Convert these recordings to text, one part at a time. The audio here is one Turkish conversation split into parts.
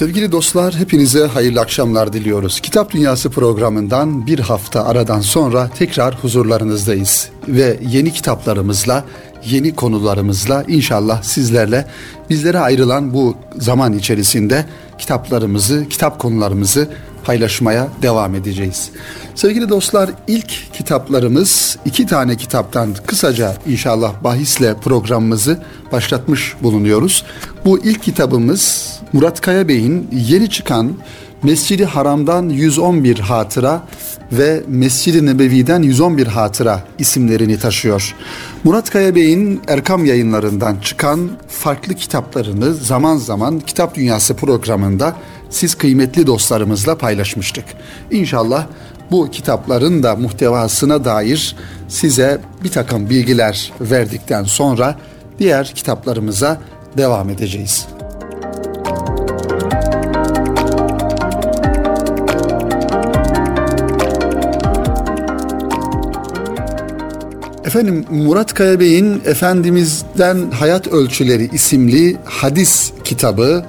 Sevgili dostlar hepinize hayırlı akşamlar diliyoruz. Kitap Dünyası programından bir hafta aradan sonra tekrar huzurlarınızdayız. Ve yeni kitaplarımızla, yeni konularımızla inşallah sizlerle bizlere ayrılan bu zaman içerisinde kitaplarımızı, kitap konularımızı paylaşmaya devam edeceğiz. Sevgili dostlar ilk kitaplarımız iki tane kitaptan kısaca inşallah bahisle programımızı başlatmış bulunuyoruz. Bu ilk kitabımız Murat Kaya Bey'in yeni çıkan Mescidi Haram'dan 111 hatıra ve Mescid-i Nebevi'den 111 hatıra isimlerini taşıyor. Murat Kaya Bey'in Erkam yayınlarından çıkan farklı kitaplarını zaman zaman Kitap Dünyası programında siz kıymetli dostlarımızla paylaşmıştık. İnşallah bu kitapların da muhtevasına dair size bir takım bilgiler verdikten sonra diğer kitaplarımıza devam edeceğiz. Efendim Murat Kaya Bey'in Efendimiz'den Hayat Ölçüleri isimli hadis kitabı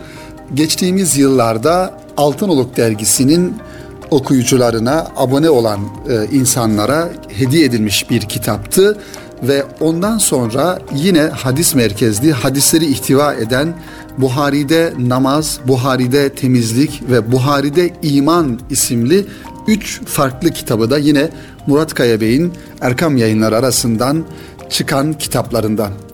geçtiğimiz yıllarda Altınoluk dergisinin okuyucularına, abone olan e, insanlara hediye edilmiş bir kitaptı ve ondan sonra yine hadis merkezli, hadisleri ihtiva eden Buhari'de namaz, Buhari'de temizlik ve Buhari'de iman isimli üç farklı kitabı da yine Murat Kaya Bey'in Erkam yayınları arasından çıkan kitaplarından.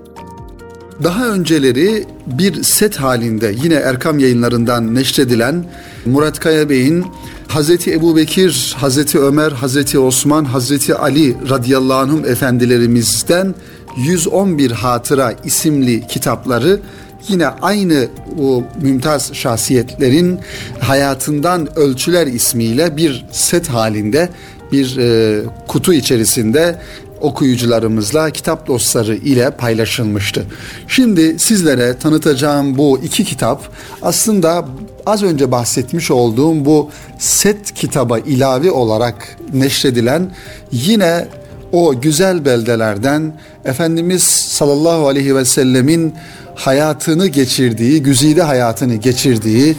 Daha önceleri bir set halinde yine Erkam yayınlarından neşredilen Murat Kaya Bey'in Hazreti Ebu Bekir, Hazreti Ömer, Hazreti Osman, Hazreti Ali radıyallahu anhum efendilerimizden 111 Hatıra isimli kitapları yine aynı o mümtaz şahsiyetlerin hayatından ölçüler ismiyle bir set halinde bir e, kutu içerisinde okuyucularımızla kitap dostları ile paylaşılmıştı. Şimdi sizlere tanıtacağım bu iki kitap aslında az önce bahsetmiş olduğum bu set kitaba ilave olarak neşredilen yine o güzel beldelerden Efendimiz sallallahu aleyhi ve sellemin hayatını geçirdiği, güzide hayatını geçirdiği,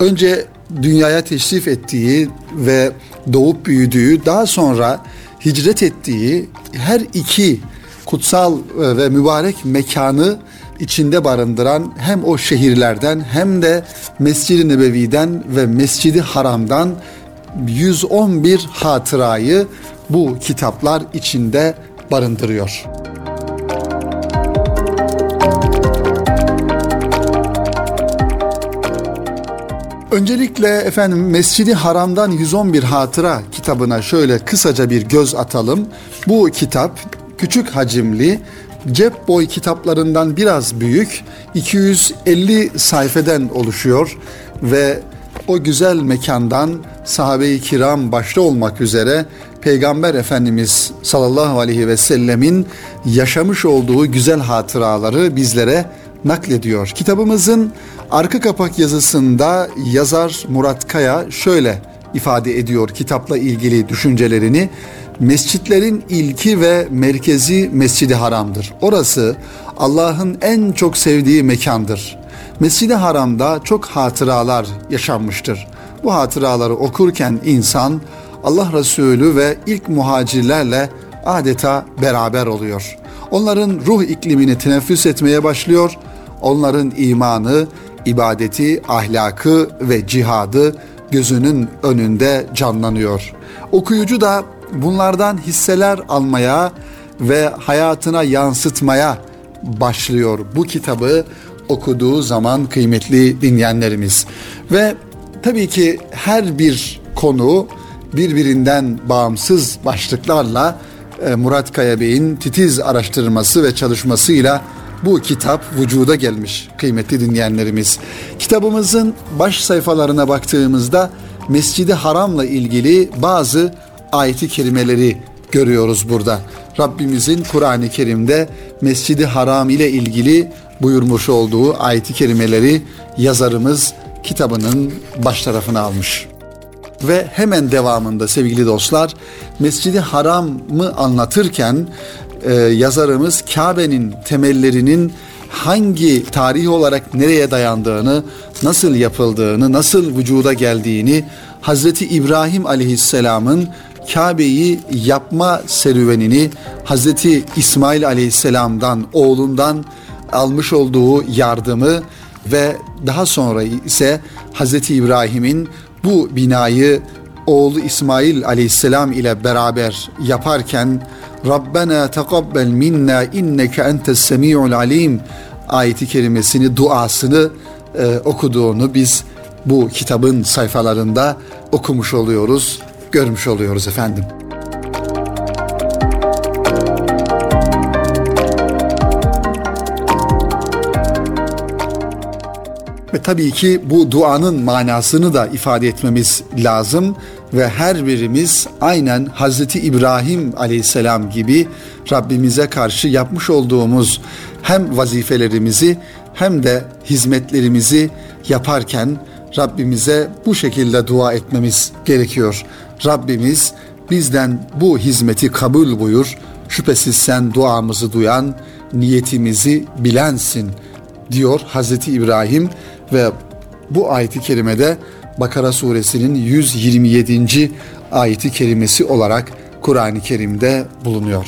önce dünyaya teşrif ettiği ve doğup büyüdüğü, daha sonra hicret ettiği her iki kutsal e, ve mübarek mekanı içinde barındıran hem o şehirlerden hem de Mescid-i Nebevi'den ve Mescid-i Haram'dan 111 hatırayı bu kitaplar içinde barındırıyor. Öncelikle efendim Mescidi Haram'dan 111 Hatıra kitabına şöyle kısaca bir göz atalım. Bu kitap küçük hacimli, cep boy kitaplarından biraz büyük, 250 sayfeden oluşuyor ve o güzel mekandan sahabe-i kiram başta olmak üzere Peygamber Efendimiz sallallahu aleyhi ve sellemin yaşamış olduğu güzel hatıraları bizlere naklediyor. Kitabımızın arka kapak yazısında yazar Murat Kaya şöyle ifade ediyor kitapla ilgili düşüncelerini. Mescitlerin ilki ve merkezi Mescidi Haram'dır. Orası Allah'ın en çok sevdiği mekandır. Mescidi Haram'da çok hatıralar yaşanmıştır. Bu hatıraları okurken insan Allah Resulü ve ilk muhacirlerle adeta beraber oluyor. Onların ruh iklimini teneffüs etmeye başlıyor onların imanı, ibadeti, ahlakı ve cihadı gözünün önünde canlanıyor. Okuyucu da bunlardan hisseler almaya ve hayatına yansıtmaya başlıyor bu kitabı okuduğu zaman kıymetli dinleyenlerimiz. Ve tabii ki her bir konu birbirinden bağımsız başlıklarla e, Murat Kaya Bey'in titiz araştırması ve çalışmasıyla bu kitap vücuda gelmiş kıymetli dinleyenlerimiz. Kitabımızın baş sayfalarına baktığımızda Mescidi Haram'la ilgili bazı ayeti kerimeleri görüyoruz burada. Rabbimizin Kur'an-ı Kerim'de Mescidi Haram ile ilgili buyurmuş olduğu ayeti kerimeleri yazarımız kitabının baş tarafına almış. Ve hemen devamında sevgili dostlar Mescidi Haram'ı anlatırken e, yazarımız Kabe'nin temellerinin hangi tarih olarak nereye dayandığını, nasıl yapıldığını, nasıl vücuda geldiğini, Hazreti İbrahim Aleyhisselam'ın Kabe'yi yapma serüvenini Hazreti İsmail Aleyhisselam'dan, oğlundan almış olduğu yardımı ve daha sonra ise Hazreti İbrahim'in bu binayı oğlu İsmail aleyhisselam ile beraber yaparken Rabbena tekabbel minna inneke entes semi'ul alim ayeti kerimesini duasını e, okuduğunu biz bu kitabın sayfalarında okumuş oluyoruz, görmüş oluyoruz efendim. Ve tabii ki bu duanın manasını da ifade etmemiz lazım ve her birimiz aynen Hazreti İbrahim Aleyhisselam gibi Rabbimize karşı yapmış olduğumuz hem vazifelerimizi hem de hizmetlerimizi yaparken Rabbimize bu şekilde dua etmemiz gerekiyor. Rabbimiz bizden bu hizmeti kabul buyur. Şüphesiz sen duamızı duyan, niyetimizi bilensin diyor Hazreti İbrahim ve bu ayeti kerimede Bakara suresinin 127. ayeti kerimesi olarak Kur'an-ı Kerim'de bulunuyor.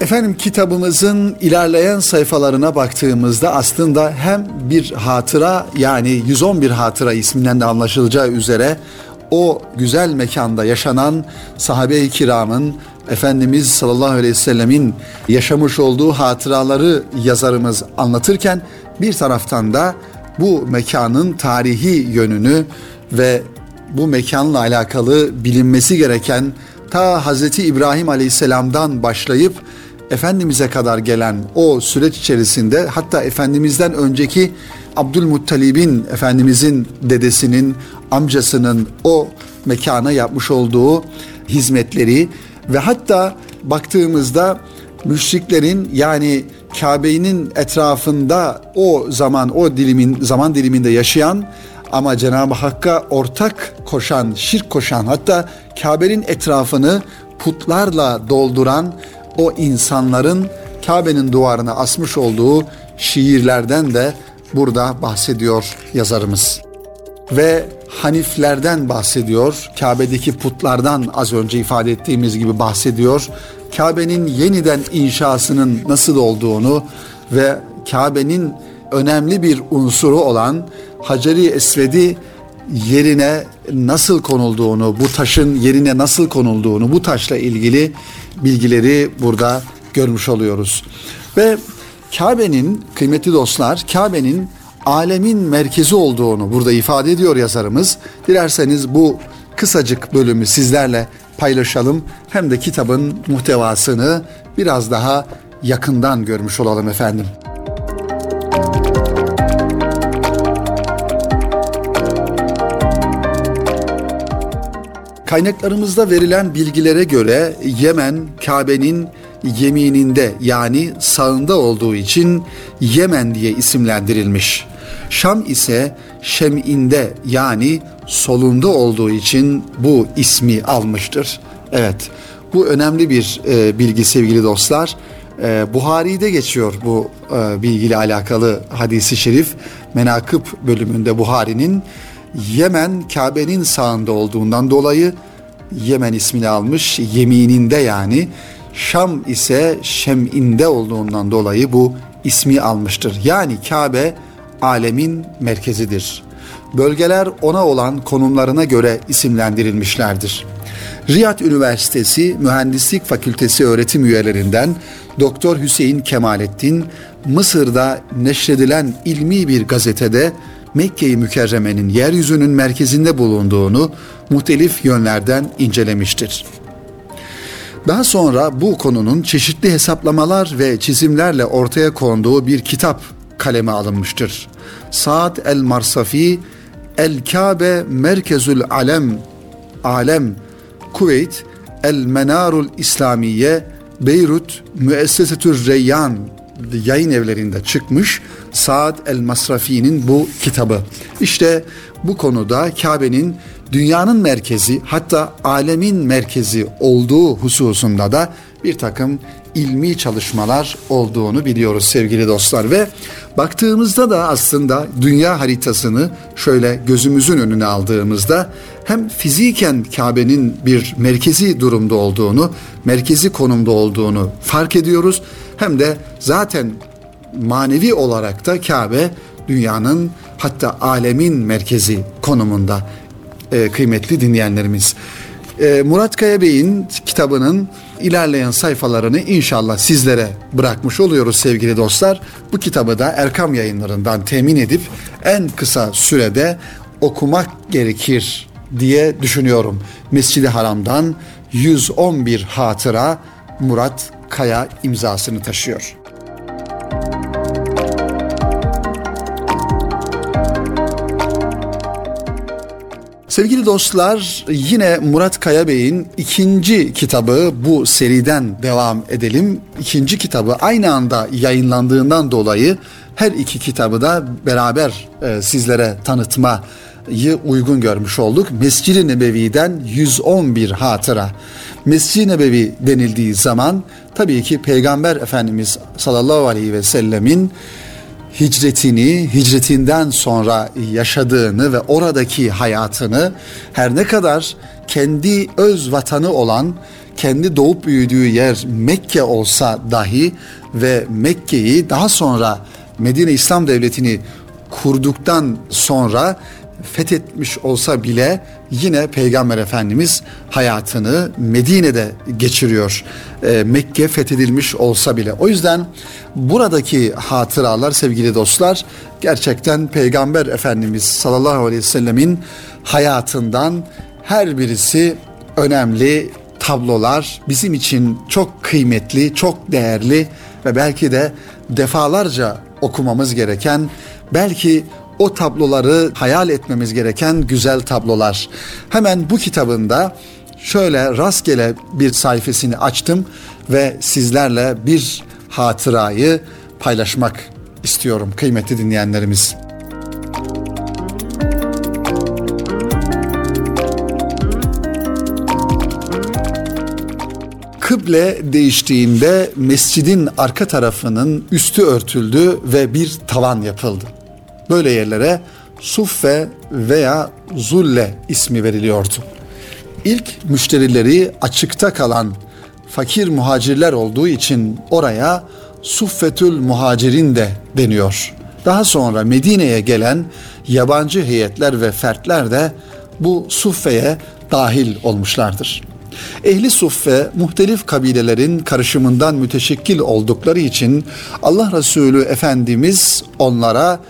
Efendim kitabımızın ilerleyen sayfalarına baktığımızda aslında hem bir hatıra yani 111 hatıra isminden de anlaşılacağı üzere o güzel mekanda yaşanan sahabe-i kiramın Efendimiz sallallahu aleyhi ve sellemin yaşamış olduğu hatıraları yazarımız anlatırken bir taraftan da bu mekanın tarihi yönünü ve bu mekanla alakalı bilinmesi gereken ta Hazreti İbrahim Aleyhisselam'dan başlayıp Efendimiz'e kadar gelen o süreç içerisinde hatta Efendimiz'den önceki Abdülmuttalib'in Efendimiz'in dedesinin amcasının o mekana yapmış olduğu hizmetleri ve hatta baktığımızda müşriklerin yani Kabe'nin etrafında o zaman o dilimin zaman diliminde yaşayan ama Cenab-ı Hakk'a ortak koşan, şirk koşan hatta Kabe'nin etrafını putlarla dolduran o insanların Kabe'nin duvarına asmış olduğu şiirlerden de burada bahsediyor yazarımız. Ve Haniflerden bahsediyor. Kabe'deki putlardan az önce ifade ettiğimiz gibi bahsediyor. Kabe'nin yeniden inşasının nasıl olduğunu ve Kabe'nin önemli bir unsuru olan Haceri Esved'i yerine nasıl konulduğunu, bu taşın yerine nasıl konulduğunu, bu taşla ilgili bilgileri burada görmüş oluyoruz. Ve Kabe'nin kıymetli dostlar, Kabe'nin alemin merkezi olduğunu burada ifade ediyor yazarımız. Dilerseniz bu kısacık bölümü sizlerle paylaşalım. Hem de kitabın muhtevasını biraz daha yakından görmüş olalım efendim. Kaynaklarımızda verilen bilgilere göre Yemen Kabe'nin yemininde yani sağında olduğu için Yemen diye isimlendirilmiş. Şam ise Şem'inde yani solunda olduğu için bu ismi almıştır. Evet bu önemli bir e, bilgi sevgili dostlar. E, Buhari'de geçiyor bu e, bilgiyle alakalı hadisi şerif. Menakıb bölümünde Buhari'nin Yemen Kabe'nin sağında olduğundan dolayı Yemen ismini almış. Yemininde yani Şam ise Şem'inde olduğundan dolayı bu ismi almıştır. Yani Kabe alemin merkezidir. Bölgeler ona olan konumlarına göre isimlendirilmişlerdir. Riyad Üniversitesi Mühendislik Fakültesi öğretim üyelerinden Doktor Hüseyin Kemalettin Mısır'da neşredilen ilmi bir gazetede Mekke-i Mükerreme'nin yeryüzünün merkezinde bulunduğunu muhtelif yönlerden incelemiştir. Daha sonra bu konunun çeşitli hesaplamalar ve çizimlerle ortaya konduğu bir kitap kaleme alınmıştır. Saad el-Marsafi El-Kabe Merkezül Alem Alem Kuveyt El-Menarul İslamiye Beyrut Müessesetür Reyyan yayın evlerinde çıkmış Saad el-Masrafi'nin bu kitabı. İşte bu konuda Kabe'nin dünyanın merkezi hatta alemin merkezi olduğu hususunda da bir takım ilmi çalışmalar olduğunu biliyoruz sevgili dostlar ve baktığımızda da aslında dünya haritasını şöyle gözümüzün önüne aldığımızda hem fiziken Kabe'nin bir merkezi durumda olduğunu, merkezi konumda olduğunu fark ediyoruz hem de zaten manevi olarak da Kabe dünyanın hatta alemin merkezi konumunda e, kıymetli dinleyenlerimiz. E, Murat Kaya Bey'in kitabının ilerleyen sayfalarını inşallah sizlere bırakmış oluyoruz sevgili dostlar. Bu kitabı da Erkam yayınlarından temin edip en kısa sürede okumak gerekir diye düşünüyorum. Mescid-i Haram'dan 111 hatıra Murat Kaya imzasını taşıyor. Sevgili dostlar yine Murat Kaya Bey'in ikinci kitabı bu seriden devam edelim. İkinci kitabı aynı anda yayınlandığından dolayı her iki kitabı da beraber e, sizlere tanıtmayı uygun görmüş olduk. Mescid-i Nebevi'den 111 hatıra. Mescid-i Nebevi denildiği zaman tabii ki Peygamber Efendimiz sallallahu aleyhi ve sellemin hicretini, hicretinden sonra yaşadığını ve oradaki hayatını her ne kadar kendi öz vatanı olan, kendi doğup büyüdüğü yer Mekke olsa dahi ve Mekke'yi daha sonra Medine İslam Devleti'ni kurduktan sonra fethetmiş olsa bile yine Peygamber Efendimiz hayatını Medine'de geçiriyor. E, Mekke fethedilmiş olsa bile. O yüzden buradaki hatıralar sevgili dostlar gerçekten Peygamber Efendimiz sallallahu aleyhi ve sellemin hayatından her birisi önemli tablolar bizim için çok kıymetli, çok değerli ve belki de defalarca okumamız gereken belki o tabloları hayal etmemiz gereken güzel tablolar. Hemen bu kitabında şöyle rastgele bir sayfasını açtım ve sizlerle bir hatırayı paylaşmak istiyorum kıymetli dinleyenlerimiz. Kıble değiştiğinde mescidin arka tarafının üstü örtüldü ve bir tavan yapıldı. Böyle yerlere suffe veya zulle ismi veriliyordu. İlk müşterileri açıkta kalan fakir muhacirler olduğu için oraya Suffetül Muhacirin de deniyor. Daha sonra Medine'ye gelen yabancı heyetler ve fertler de bu suffeye dahil olmuşlardır. Ehli suffe muhtelif kabilelerin karışımından müteşekkil oldukları için Allah Resulü Efendimiz onlara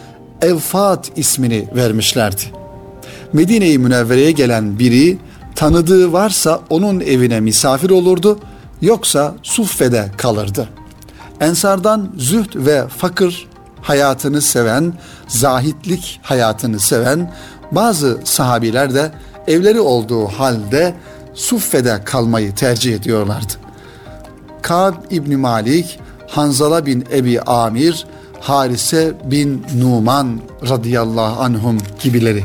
Evfat ismini vermişlerdi. Medine-i Münevvere'ye gelen biri tanıdığı varsa onun evine misafir olurdu yoksa suffede kalırdı. Ensardan zühd ve fakir hayatını seven, zahitlik hayatını seven bazı sahabiler de evleri olduğu halde suffede kalmayı tercih ediyorlardı. Kab İbni Malik, Hanzala bin Ebi Amir, Harise bin Numan radıyallahu anhum gibileri.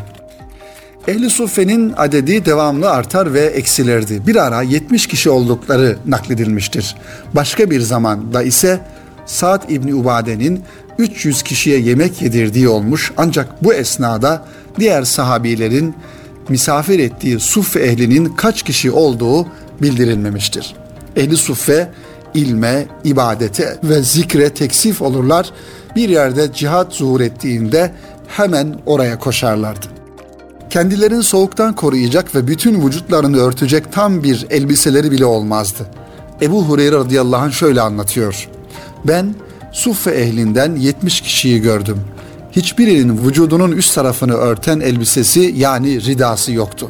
Ehli Suffe'nin adedi devamlı artar ve eksilirdi. Bir ara 70 kişi oldukları nakledilmiştir. Başka bir zamanda ise Sa'd İbni Ubade'nin 300 kişiye yemek yedirdiği olmuş ancak bu esnada diğer sahabilerin misafir ettiği Suffe ehlinin kaç kişi olduğu bildirilmemiştir. Ehli Suffe ilme, ibadete ve zikre teksif olurlar. Bir yerde cihat zuhur ettiğinde hemen oraya koşarlardı. Kendilerini soğuktan koruyacak ve bütün vücutlarını örtecek tam bir elbiseleri bile olmazdı. Ebu Hureyre radıyallahu anh şöyle anlatıyor. Ben Suffe ehlinden 70 kişiyi gördüm. Hiçbirinin vücudunun üst tarafını örten elbisesi yani ridası yoktu.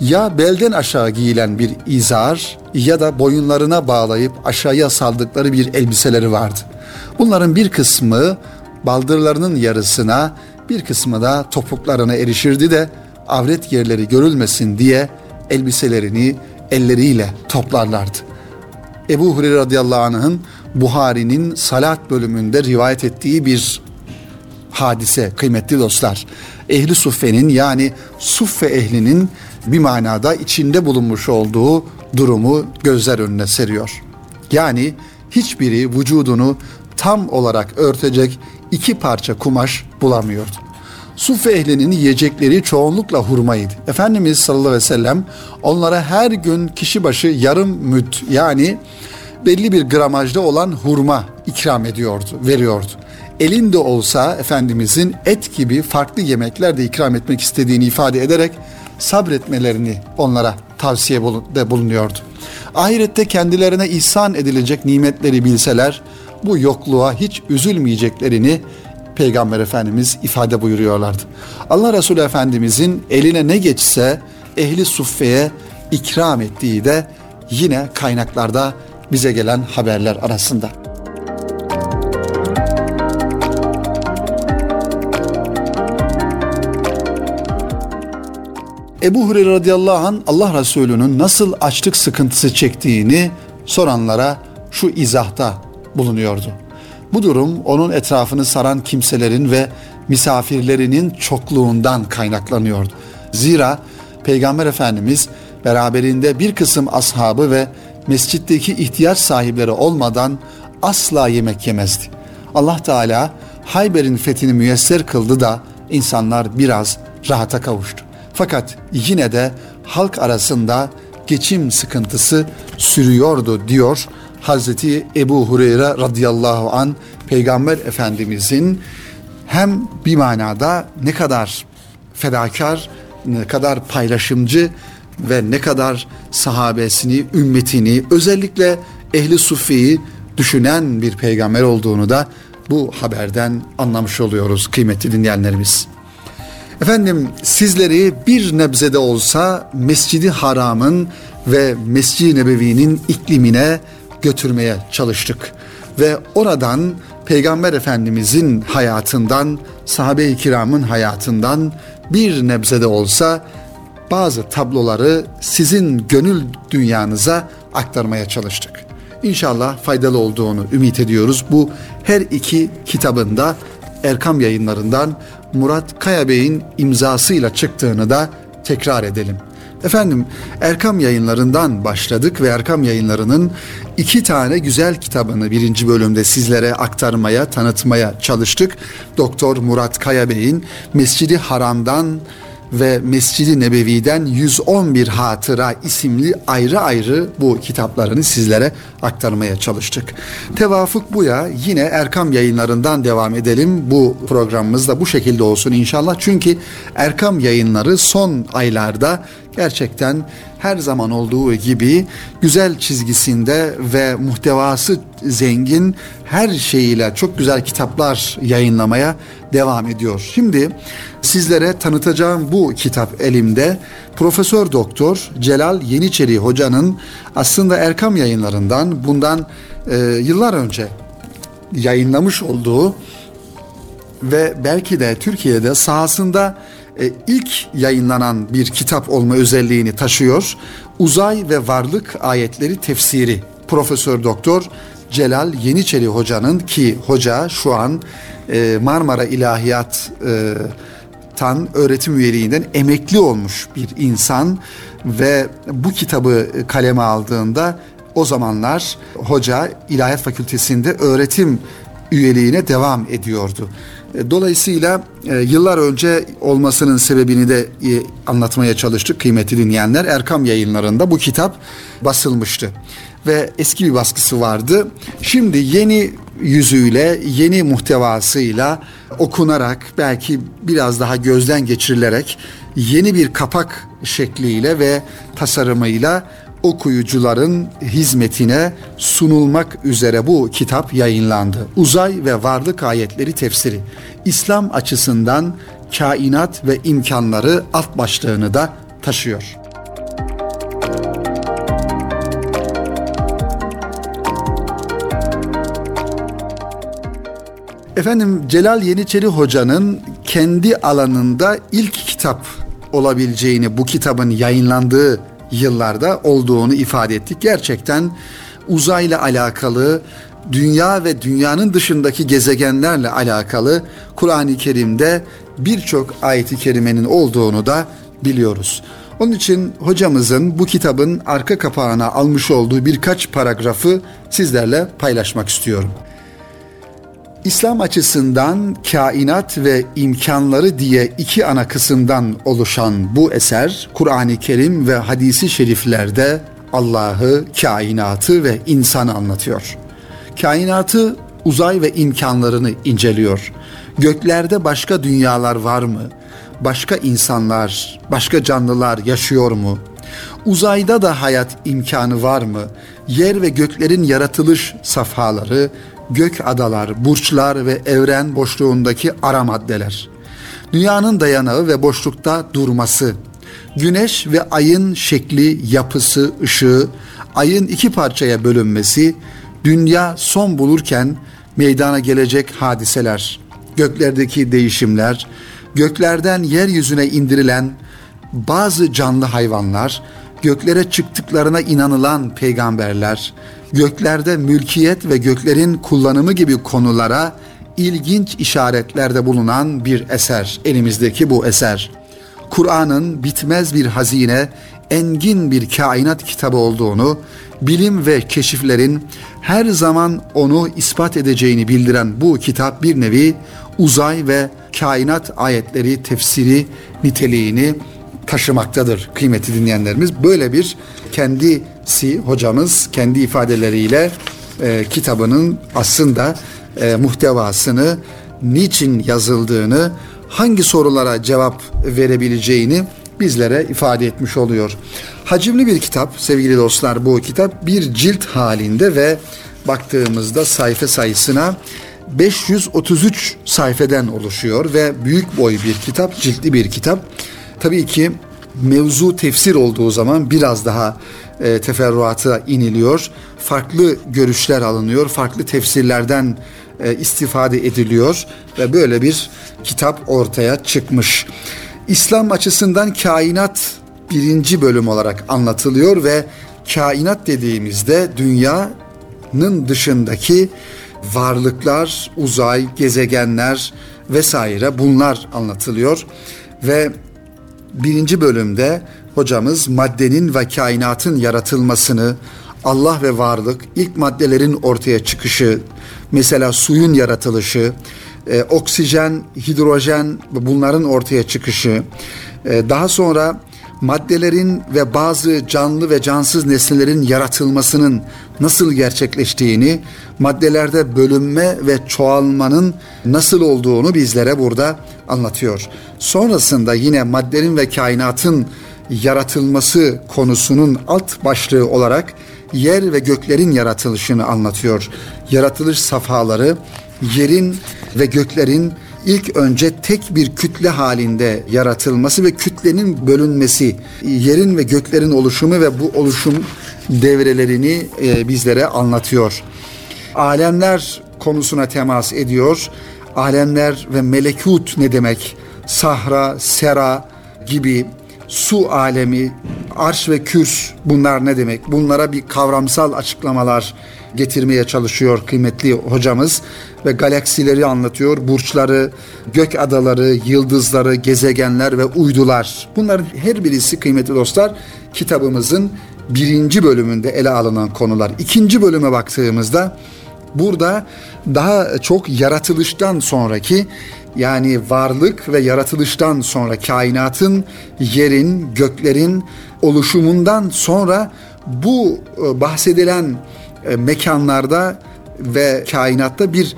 Ya belden aşağı giyilen bir izar ya da boyunlarına bağlayıp aşağıya saldıkları bir elbiseleri vardı. Bunların bir kısmı baldırlarının yarısına, bir kısmı da topuklarına erişirdi de avret yerleri görülmesin diye elbiselerini elleriyle toplarlardı. Ebu Hureyre radıyallahu anh'ın Buhari'nin salat bölümünde rivayet ettiği bir hadise kıymetli dostlar. Ehli suffenin yani suffe ehlinin bir manada içinde bulunmuş olduğu durumu gözler önüne seriyor. Yani hiçbiri vücudunu tam olarak örtecek iki parça kumaş bulamıyordu. Suffe ehlinin yiyecekleri çoğunlukla hurmaydı. Efendimiz sallallahu aleyhi ve sellem onlara her gün kişi başı yarım müt yani belli bir gramajda olan hurma ikram ediyordu, veriyordu. Elinde olsa Efendimizin et gibi farklı yemekler de ikram etmek istediğini ifade ederek sabretmelerini onlara tavsiye bulunuyordu. Ahirette kendilerine ihsan edilecek nimetleri bilseler bu yokluğa hiç üzülmeyeceklerini Peygamber Efendimiz ifade buyuruyorlardı. Allah Resulü Efendimizin eline ne geçse ehli suffeye ikram ettiği de yine kaynaklarda bize gelen haberler arasında. Ebu Hureyre radıyallahu an Allah Resulü'nün nasıl açlık sıkıntısı çektiğini soranlara şu izahta bulunuyordu. Bu durum onun etrafını saran kimselerin ve misafirlerinin çokluğundan kaynaklanıyordu. Zira Peygamber Efendimiz beraberinde bir kısım ashabı ve mescitteki ihtiyaç sahipleri olmadan asla yemek yemezdi. Allah Teala Hayber'in fethini müyesser kıldı da insanlar biraz rahata kavuştu. Fakat yine de halk arasında geçim sıkıntısı sürüyordu diyor Hazreti Ebu Hureyre radıyallahu an Peygamber Efendimizin hem bir manada ne kadar fedakar, ne kadar paylaşımcı ve ne kadar sahabesini, ümmetini, özellikle ehli sufiyi düşünen bir peygamber olduğunu da bu haberden anlamış oluyoruz kıymetli dinleyenlerimiz. Efendim sizleri bir nebzede olsa Mescidi Haram'ın ve Mescid-i Nebevi'nin iklimine götürmeye çalıştık. Ve oradan Peygamber Efendimizin hayatından, sahabe-i kiramın hayatından bir nebzede olsa bazı tabloları sizin gönül dünyanıza aktarmaya çalıştık. İnşallah faydalı olduğunu ümit ediyoruz. Bu her iki kitabında Erkam yayınlarından Murat Kaya Bey'in imzasıyla çıktığını da tekrar edelim. Efendim Erkam yayınlarından başladık ve Erkam yayınlarının iki tane güzel kitabını birinci bölümde sizlere aktarmaya, tanıtmaya çalıştık. Doktor Murat Kaya Bey'in Mescidi Haram'dan ve Mescidi Nebevi'den 111 Hatıra isimli ayrı ayrı bu kitaplarını sizlere aktarmaya çalıştık. Tevafuk bu ya yine Erkam yayınlarından devam edelim. Bu programımız da bu şekilde olsun inşallah. Çünkü Erkam yayınları son aylarda gerçekten her zaman olduğu gibi güzel çizgisinde ve muhtevası zengin her şeyiyle çok güzel kitaplar yayınlamaya devam ediyor. Şimdi sizlere tanıtacağım bu kitap elimde Profesör Doktor Celal Yeniçeri Hoca'nın aslında Erkam yayınlarından bundan e, yıllar önce yayınlamış olduğu ve belki de Türkiye'de sahasında e, ilk yayınlanan bir kitap olma özelliğini taşıyor. Uzay ve Varlık Ayetleri Tefsiri Profesör Doktor Celal Yeniçeli Hoca'nın ki hoca şu an e, Marmara İlahiyat tan öğretim üyeliğinden emekli olmuş bir insan ve bu kitabı kaleme aldığında o zamanlar hoca İlahiyat Fakültesinde öğretim üyeliğine devam ediyordu. E, dolayısıyla e, yıllar önce olmasının sebebini de e, anlatmaya çalıştık kıymetli dinleyenler. Erkam yayınlarında bu kitap basılmıştı ve eski bir baskısı vardı. Şimdi yeni yüzüyle, yeni muhtevasıyla okunarak belki biraz daha gözden geçirilerek yeni bir kapak şekliyle ve tasarımıyla okuyucuların hizmetine sunulmak üzere bu kitap yayınlandı. Uzay ve Varlık Ayetleri Tefsiri. İslam açısından kainat ve imkanları alt başlığını da taşıyor. Efendim Celal Yeniçeri Hoca'nın kendi alanında ilk kitap olabileceğini bu kitabın yayınlandığı yıllarda olduğunu ifade ettik. Gerçekten uzayla alakalı dünya ve dünyanın dışındaki gezegenlerle alakalı Kur'an-ı Kerim'de birçok ayeti kerimenin olduğunu da biliyoruz. Onun için hocamızın bu kitabın arka kapağına almış olduğu birkaç paragrafı sizlerle paylaşmak istiyorum. İslam açısından kainat ve imkanları diye iki ana kısımdan oluşan bu eser Kur'an-ı Kerim ve hadisi şeriflerde Allah'ı, kainatı ve insanı anlatıyor. Kainatı, uzay ve imkanlarını inceliyor. Göklerde başka dünyalar var mı? Başka insanlar, başka canlılar yaşıyor mu? Uzayda da hayat imkanı var mı? Yer ve göklerin yaratılış safhaları, gök adalar, burçlar ve evren boşluğundaki ara maddeler. Dünyanın dayanağı ve boşlukta durması, güneş ve ayın şekli, yapısı, ışığı, ayın iki parçaya bölünmesi, dünya son bulurken meydana gelecek hadiseler, göklerdeki değişimler, göklerden yeryüzüne indirilen bazı canlı hayvanlar, göklere çıktıklarına inanılan peygamberler, göklerde mülkiyet ve göklerin kullanımı gibi konulara ilginç işaretlerde bulunan bir eser. Elimizdeki bu eser. Kur'an'ın bitmez bir hazine, engin bir kainat kitabı olduğunu, bilim ve keşiflerin her zaman onu ispat edeceğini bildiren bu kitap bir nevi uzay ve kainat ayetleri tefsiri niteliğini taşımaktadır kıymeti dinleyenlerimiz. Böyle bir kendisi hocamız kendi ifadeleriyle e, kitabının aslında e, muhtevasını, niçin yazıldığını, hangi sorulara cevap verebileceğini bizlere ifade etmiş oluyor. Hacimli bir kitap sevgili dostlar bu kitap bir cilt halinde ve baktığımızda sayfa sayısına 533 sayfeden oluşuyor ve büyük boy bir kitap, ciltli bir kitap. Tabii ki mevzu tefsir olduğu zaman biraz daha e, teferruata iniliyor. Farklı görüşler alınıyor, farklı tefsirlerden e, istifade ediliyor ve böyle bir kitap ortaya çıkmış. İslam açısından kainat birinci bölüm olarak anlatılıyor ve kainat dediğimizde dünyanın dışındaki varlıklar, uzay, gezegenler vesaire bunlar anlatılıyor ve birinci bölümde hocamız maddenin ve kainatın yaratılmasını, Allah ve varlık, ilk maddelerin ortaya çıkışı, mesela suyun yaratılışı, e, oksijen, hidrojen bunların ortaya çıkışı, e, daha sonra maddelerin ve bazı canlı ve cansız nesnelerin yaratılmasının nasıl gerçekleştiğini, maddelerde bölünme ve çoğalmanın nasıl olduğunu bizlere burada anlatıyor. Sonrasında yine maddenin ve kainatın yaratılması konusunun alt başlığı olarak yer ve göklerin yaratılışını anlatıyor. Yaratılış safhaları yerin ve göklerin ilk önce tek bir kütle halinde yaratılması ve kütlenin bölünmesi, yerin ve göklerin oluşumu ve bu oluşum devrelerini e, bizlere anlatıyor. Alemler konusuna temas ediyor. Alemler ve melekut ne demek? Sahra, sera gibi su alemi, arş ve kürs bunlar ne demek? Bunlara bir kavramsal açıklamalar getirmeye çalışıyor kıymetli hocamız ve galaksileri anlatıyor, burçları, gök adaları, yıldızları, gezegenler ve uydular. Bunların her birisi kıymetli dostlar kitabımızın birinci bölümünde ele alınan konular. İkinci bölüme baktığımızda burada daha çok yaratılıştan sonraki yani varlık ve yaratılıştan sonra kainatın, yerin, göklerin oluşumundan sonra bu e, bahsedilen e, mekanlarda ve kainatta bir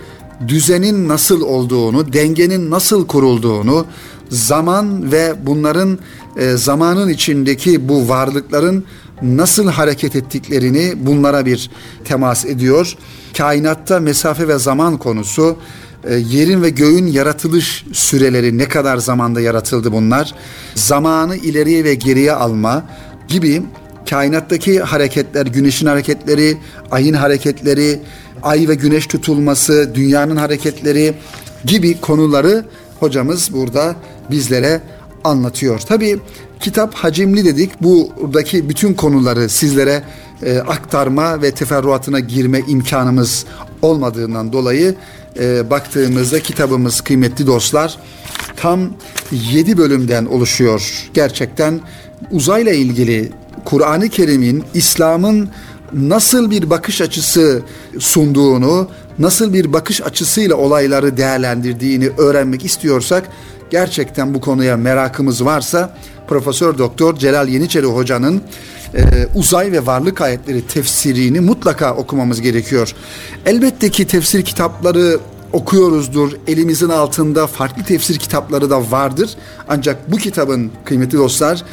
düzenin nasıl olduğunu, dengenin nasıl kurulduğunu, zaman ve bunların e, zamanın içindeki bu varlıkların nasıl hareket ettiklerini bunlara bir temas ediyor. Kainatta mesafe ve zaman konusu, e, yerin ve göğün yaratılış süreleri ne kadar zamanda yaratıldı bunlar, zamanı ileriye ve geriye alma gibi kainattaki hareketler, güneşin hareketleri, ayın hareketleri, ay ve güneş tutulması, dünyanın hareketleri gibi konuları hocamız burada bizlere anlatıyor. Tabi kitap hacimli dedik. Buradaki bütün konuları sizlere e, aktarma ve teferruatına girme imkanımız olmadığından dolayı e, baktığımızda kitabımız kıymetli dostlar tam 7 bölümden oluşuyor. Gerçekten uzayla ilgili Kur'an-ı Kerim'in İslam'ın nasıl bir bakış açısı sunduğunu, nasıl bir bakış açısıyla olayları değerlendirdiğini öğrenmek istiyorsak gerçekten bu konuya merakımız varsa Profesör Doktor Celal Yeniçeri Hoca'nın e, uzay ve varlık ayetleri tefsirini mutlaka okumamız gerekiyor. Elbette ki tefsir kitapları okuyoruzdur. Elimizin altında farklı tefsir kitapları da vardır. Ancak bu kitabın kıymetli dostlar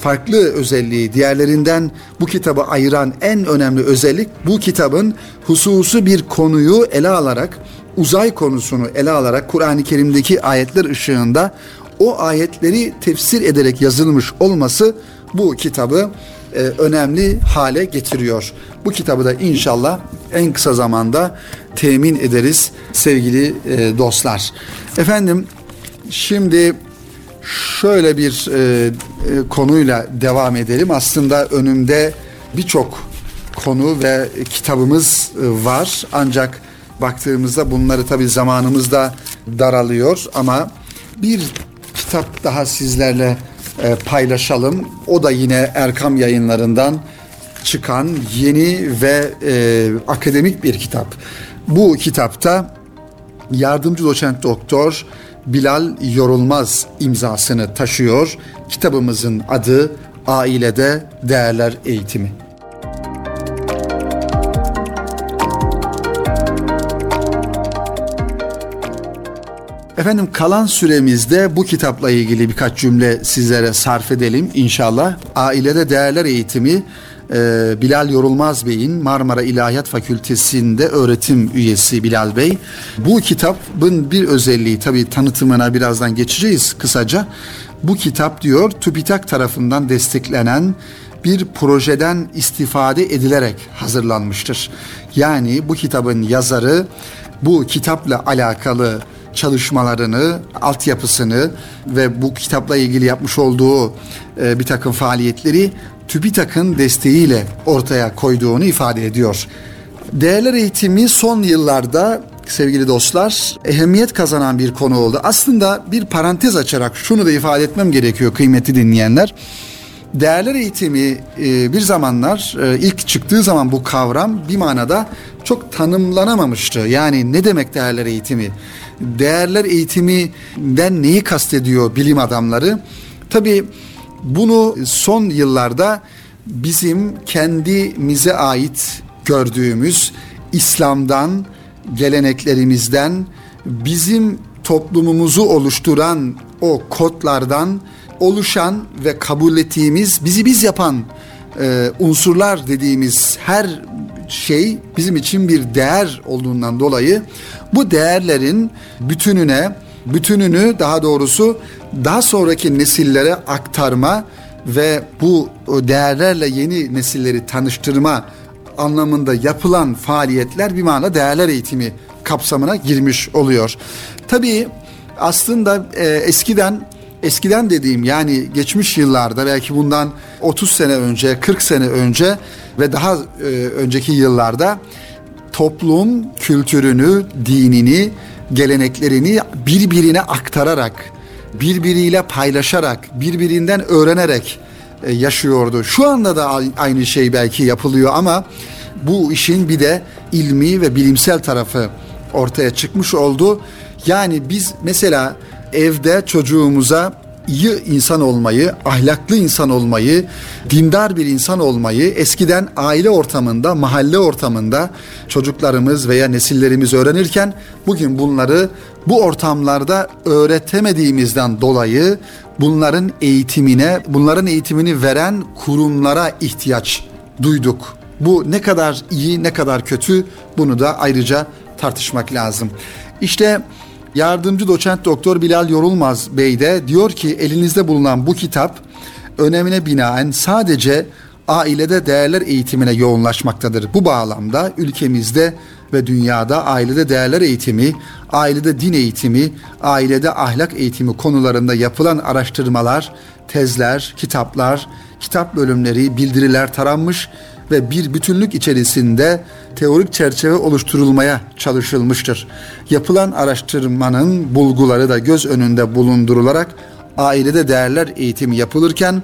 farklı özelliği diğerlerinden bu kitabı ayıran en önemli özellik bu kitabın hususu bir konuyu ele alarak uzay konusunu ele alarak Kur'an-ı Kerim'deki ayetler ışığında o ayetleri tefsir ederek yazılmış olması bu kitabı e, önemli hale getiriyor. Bu kitabı da inşallah en kısa zamanda temin ederiz sevgili e, dostlar. Efendim şimdi şöyle bir e, e, konuyla devam edelim. Aslında önümde birçok konu ve kitabımız e, var. Ancak baktığımızda bunları tabii zamanımızda daralıyor ama bir kitap daha sizlerle e, paylaşalım. O da yine Erkam yayınlarından çıkan yeni ve e, akademik bir kitap. Bu kitapta yardımcı doçent doktor Bilal Yorulmaz imzasını taşıyor. Kitabımızın adı Ailede Değerler Eğitimi. Efendim kalan süremizde bu kitapla ilgili birkaç cümle sizlere sarf edelim inşallah. Ailede Değerler Eğitimi e, Bilal Yorulmaz Bey'in Marmara İlahiyat Fakültesi'nde öğretim üyesi Bilal Bey. Bu kitabın bir özelliği tabii tanıtımına birazdan geçeceğiz kısaca. Bu kitap diyor TÜBİTAK tarafından desteklenen bir projeden istifade edilerek hazırlanmıştır. Yani bu kitabın yazarı bu kitapla alakalı çalışmalarını, altyapısını ve bu kitapla ilgili yapmış olduğu e, bir takım faaliyetleri TÜBİTAK'ın desteğiyle ortaya koyduğunu ifade ediyor. Değerler eğitimi son yıllarda sevgili dostlar ehemmiyet kazanan bir konu oldu. Aslında bir parantez açarak şunu da ifade etmem gerekiyor kıymetli dinleyenler. Değerler eğitimi e, bir zamanlar e, ilk çıktığı zaman bu kavram bir manada çok tanımlanamamıştı. Yani ne demek değerler eğitimi? Değerler eğitiminden neyi kastediyor bilim adamları? Tabii bunu son yıllarda bizim kendimize ait gördüğümüz İslam'dan, geleneklerimizden, bizim toplumumuzu oluşturan o kodlardan oluşan ve kabul ettiğimiz, bizi biz yapan e, unsurlar dediğimiz her şey bizim için bir değer olduğundan dolayı bu değerlerin bütününe, bütününü daha doğrusu daha sonraki nesillere aktarma ve bu değerlerle yeni nesilleri tanıştırma anlamında yapılan faaliyetler bir manada değerler eğitimi kapsamına girmiş oluyor. Tabii aslında e, eskiden eskiden dediğim yani geçmiş yıllarda belki bundan 30 sene önce, 40 sene önce ve daha e, önceki yıllarda toplum kültürünü, dinini, geleneklerini birbirine aktararak, birbiriyle paylaşarak, birbirinden öğrenerek e, yaşıyordu. Şu anda da aynı şey belki yapılıyor ama bu işin bir de ilmi ve bilimsel tarafı ortaya çıkmış oldu. Yani biz mesela evde çocuğumuza iyi insan olmayı, ahlaklı insan olmayı, dindar bir insan olmayı eskiden aile ortamında, mahalle ortamında çocuklarımız veya nesillerimiz öğrenirken bugün bunları bu ortamlarda öğretemediğimizden dolayı bunların eğitimine, bunların eğitimini veren kurumlara ihtiyaç duyduk. Bu ne kadar iyi, ne kadar kötü bunu da ayrıca tartışmak lazım. İşte Yardımcı doçent doktor Bilal Yorulmaz Bey de diyor ki elinizde bulunan bu kitap önemine binaen sadece ailede değerler eğitimine yoğunlaşmaktadır. Bu bağlamda ülkemizde ve dünyada ailede değerler eğitimi, ailede din eğitimi, ailede ahlak eğitimi konularında yapılan araştırmalar, tezler, kitaplar, kitap bölümleri, bildiriler taranmış ve bir bütünlük içerisinde teorik çerçeve oluşturulmaya çalışılmıştır. Yapılan araştırmanın bulguları da göz önünde bulundurularak ailede değerler eğitimi yapılırken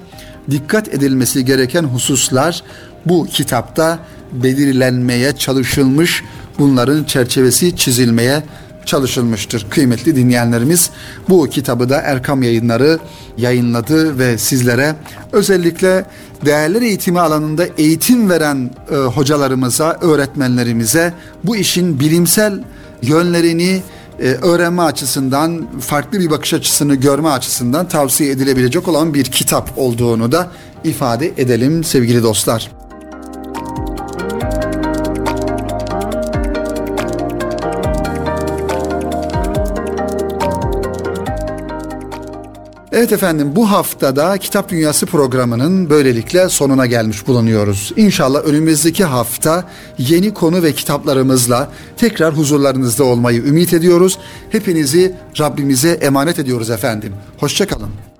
dikkat edilmesi gereken hususlar bu kitapta belirlenmeye çalışılmış, bunların çerçevesi çizilmeye çalışılmıştır. Kıymetli dinleyenlerimiz bu kitabı da Erkam Yayınları yayınladı ve sizlere özellikle değerler eğitimi alanında eğitim veren e, hocalarımıza, öğretmenlerimize bu işin bilimsel yönlerini e, öğrenme açısından, farklı bir bakış açısını görme açısından tavsiye edilebilecek olan bir kitap olduğunu da ifade edelim sevgili dostlar. Evet efendim bu haftada Kitap Dünyası programının böylelikle sonuna gelmiş bulunuyoruz. İnşallah önümüzdeki hafta yeni konu ve kitaplarımızla tekrar huzurlarınızda olmayı ümit ediyoruz. Hepinizi Rabbimize emanet ediyoruz efendim. Hoşçakalın.